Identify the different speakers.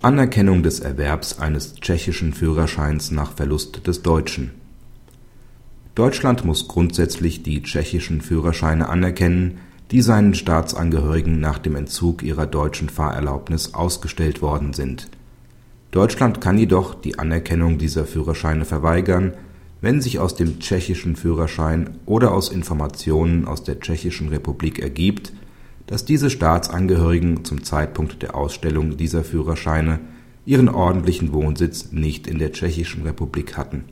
Speaker 1: Anerkennung des Erwerbs eines tschechischen Führerscheins nach Verlust des deutschen Deutschland muss grundsätzlich die tschechischen Führerscheine anerkennen, die seinen Staatsangehörigen nach dem Entzug ihrer deutschen Fahrerlaubnis ausgestellt worden sind. Deutschland kann jedoch die Anerkennung dieser Führerscheine verweigern, wenn sich aus dem tschechischen Führerschein oder aus Informationen aus der Tschechischen Republik ergibt, dass diese Staatsangehörigen zum Zeitpunkt der Ausstellung dieser Führerscheine ihren ordentlichen Wohnsitz nicht in der Tschechischen Republik hatten